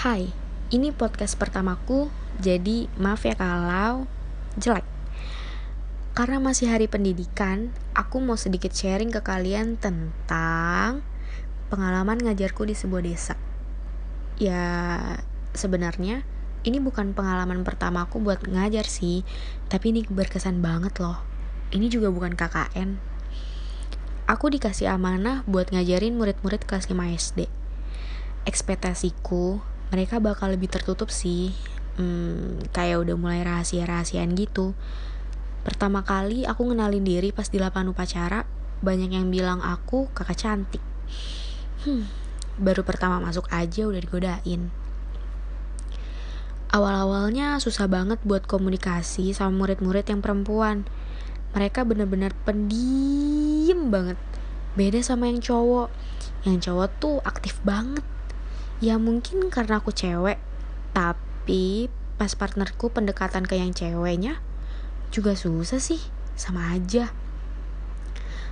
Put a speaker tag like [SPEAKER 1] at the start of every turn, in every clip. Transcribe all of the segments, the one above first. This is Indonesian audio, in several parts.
[SPEAKER 1] Hai, ini podcast pertamaku, jadi maaf ya kalau jelek. Karena masih hari pendidikan, aku mau sedikit sharing ke kalian tentang pengalaman ngajarku di sebuah desa. Ya, sebenarnya ini bukan pengalaman pertamaku buat ngajar sih, tapi ini berkesan banget loh. Ini juga bukan KKN. Aku dikasih amanah buat ngajarin murid-murid kelas 5 SD. Ekspektasiku mereka bakal lebih tertutup sih. Hmm, kayak udah mulai rahasia-rahasiaan gitu. Pertama kali aku ngenalin diri pas di lapangan upacara banyak yang bilang aku kakak cantik. Hmm, baru pertama masuk aja udah digodain. Awal-awalnya susah banget buat komunikasi sama murid-murid yang perempuan. Mereka bener-bener pendiam banget. Beda sama yang cowok. Yang cowok tuh aktif banget ya mungkin karena aku cewek tapi pas partnerku pendekatan ke yang ceweknya juga susah sih sama aja.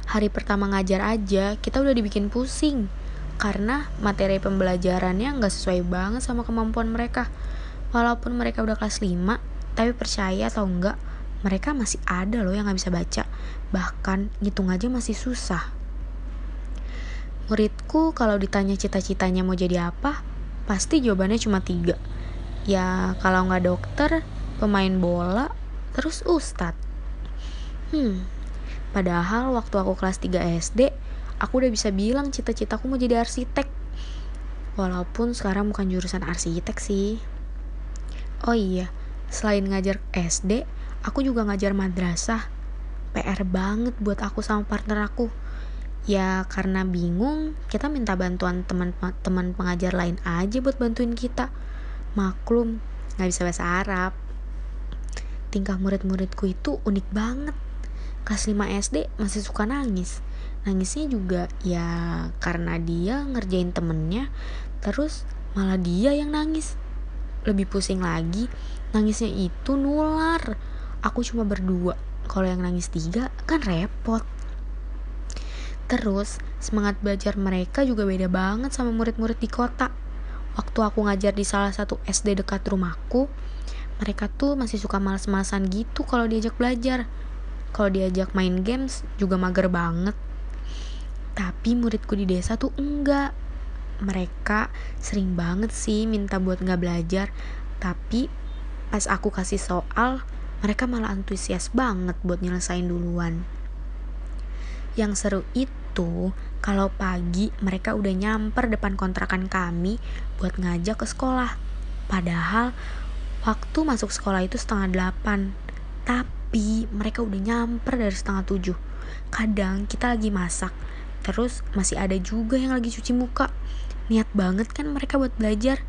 [SPEAKER 1] Hari pertama ngajar aja kita udah dibikin pusing karena materi pembelajarannya nggak sesuai banget sama kemampuan mereka. Walaupun mereka udah kelas 5 tapi percaya atau enggak mereka masih ada loh yang nggak bisa baca. Bahkan ngitung aja masih susah Muridku kalau ditanya cita-citanya mau jadi apa, pasti jawabannya cuma tiga. Ya kalau nggak dokter, pemain bola, terus ustad. Hmm, padahal waktu aku kelas 3 SD, aku udah bisa bilang cita-citaku mau jadi arsitek. Walaupun sekarang bukan jurusan arsitek sih. Oh iya, selain ngajar SD, aku juga ngajar madrasah. PR banget buat aku sama partner aku ya karena bingung kita minta bantuan teman-teman pengajar lain aja buat bantuin kita. Maklum nggak bisa bahasa Arab. Tingkah murid-muridku itu unik banget. Kelas 5 SD masih suka nangis. Nangisnya juga ya karena dia ngerjain temennya terus malah dia yang nangis. Lebih pusing lagi nangisnya itu nular. Aku cuma berdua. Kalau yang nangis tiga kan repot Terus, semangat belajar mereka juga beda banget sama murid-murid di kota. Waktu aku ngajar di salah satu SD dekat rumahku, mereka tuh masih suka males-malesan gitu kalau diajak belajar. Kalau diajak main games juga mager banget. Tapi muridku di desa tuh enggak. Mereka sering banget sih minta buat nggak belajar, tapi pas aku kasih soal, mereka malah antusias banget buat nyelesain duluan. Yang seru itu, kalau pagi mereka udah nyamper depan kontrakan kami buat ngajak ke sekolah. Padahal waktu masuk sekolah itu setengah delapan. Tapi mereka udah nyamper dari setengah tujuh. Kadang kita lagi masak, terus masih ada juga yang lagi cuci muka. Niat banget kan mereka buat belajar.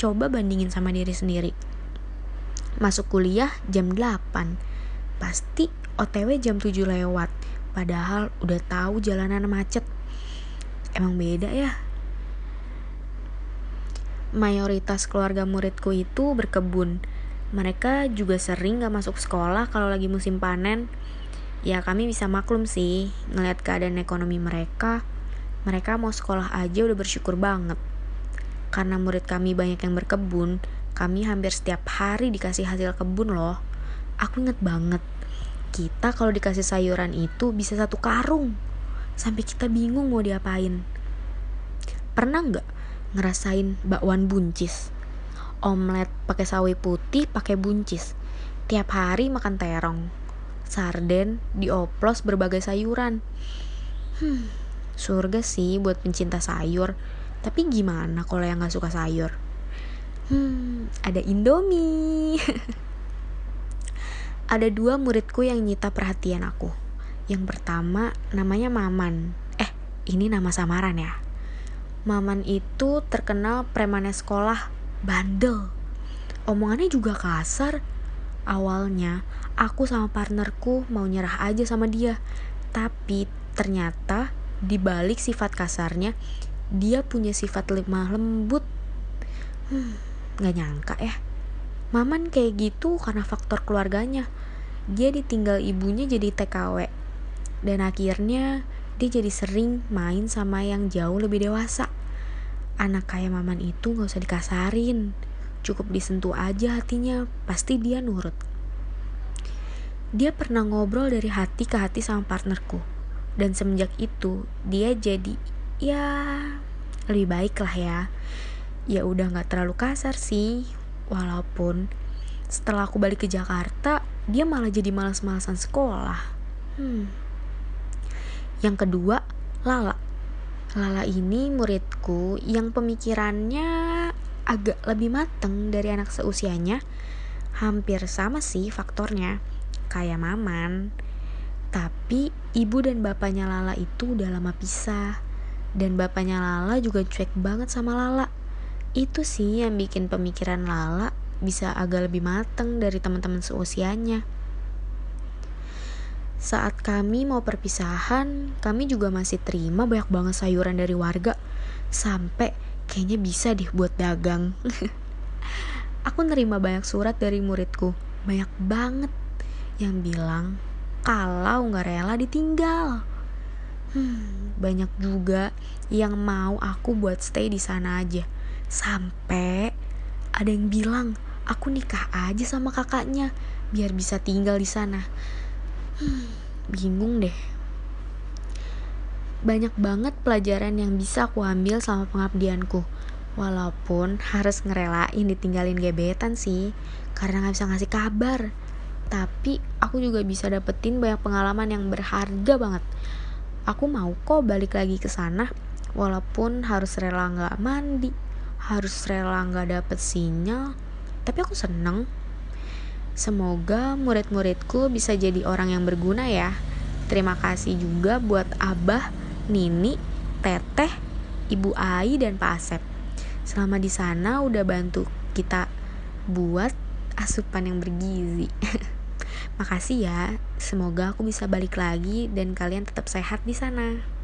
[SPEAKER 1] Coba bandingin sama diri sendiri. Masuk kuliah jam 8. Pasti OTW jam 7 lewat Padahal udah tahu jalanan macet. Emang beda ya. Mayoritas keluarga muridku itu berkebun. Mereka juga sering gak masuk sekolah kalau lagi musim panen. Ya kami bisa maklum sih ngeliat keadaan ekonomi mereka. Mereka mau sekolah aja udah bersyukur banget. Karena murid kami banyak yang berkebun, kami hampir setiap hari dikasih hasil kebun loh. Aku inget banget kita kalau dikasih sayuran itu bisa satu karung. Sampai kita bingung mau diapain. Pernah nggak ngerasain bakwan buncis? Omelet pakai sawi putih pakai buncis. Tiap hari makan terong. Sarden dioplos berbagai sayuran. Hmm, surga sih buat pencinta sayur. Tapi gimana kalau yang nggak suka sayur? Hmm ada indomie Ada dua muridku yang nyita perhatian aku. Yang pertama namanya Maman. Eh, ini nama samaran ya. Maman itu terkenal premannya sekolah, bandel. Omongannya juga kasar. Awalnya, aku sama partnerku mau nyerah aja sama dia. Tapi ternyata di balik sifat kasarnya, dia punya sifat lemah lembut. Hmm, gak nyangka ya Maman kayak gitu karena faktor keluarganya. Dia ditinggal ibunya jadi TKW. Dan akhirnya dia jadi sering main sama yang jauh lebih dewasa. anak kayak Maman itu gak usah dikasarin. Cukup disentuh aja hatinya, pasti dia nurut. Dia pernah ngobrol dari hati ke hati sama partnerku. Dan semenjak itu, dia jadi ya lebih baik lah ya. Ya udah gak terlalu kasar sih. Walaupun setelah aku balik ke Jakarta, dia malah jadi malas-malasan sekolah. Hmm. Yang kedua, Lala. Lala ini muridku yang pemikirannya agak lebih mateng dari anak seusianya. Hampir sama sih faktornya, kayak Maman. Tapi ibu dan bapaknya Lala itu udah lama pisah. Dan bapaknya Lala juga cuek banget sama Lala. Itu sih yang bikin pemikiran Lala bisa agak lebih mateng dari teman-teman seusianya. Saat kami mau perpisahan, kami juga masih terima banyak banget sayuran dari warga. Sampai kayaknya bisa deh buat dagang. Aku nerima banyak surat dari muridku, banyak banget yang bilang kalau nggak rela ditinggal. Hmm, banyak juga yang mau aku buat stay di sana aja. Sampai ada yang bilang aku nikah aja sama kakaknya biar bisa tinggal di sana. Hmm, bingung deh. Banyak banget pelajaran yang bisa aku ambil sama pengabdianku. Walaupun harus ngerelain ditinggalin gebetan sih, karena gak bisa ngasih kabar. Tapi aku juga bisa dapetin banyak pengalaman yang berharga banget. Aku mau kok balik lagi ke sana, walaupun harus rela nggak mandi, harus rela nggak dapet sinyal. Tapi aku seneng. Semoga murid-muridku bisa jadi orang yang berguna ya. Terima kasih juga buat Abah, Nini, Teteh, Ibu Ai, dan Pak Asep selama di sana udah bantu kita buat asupan yang bergizi. Makasih ya. Semoga aku bisa balik lagi dan kalian tetap sehat di sana.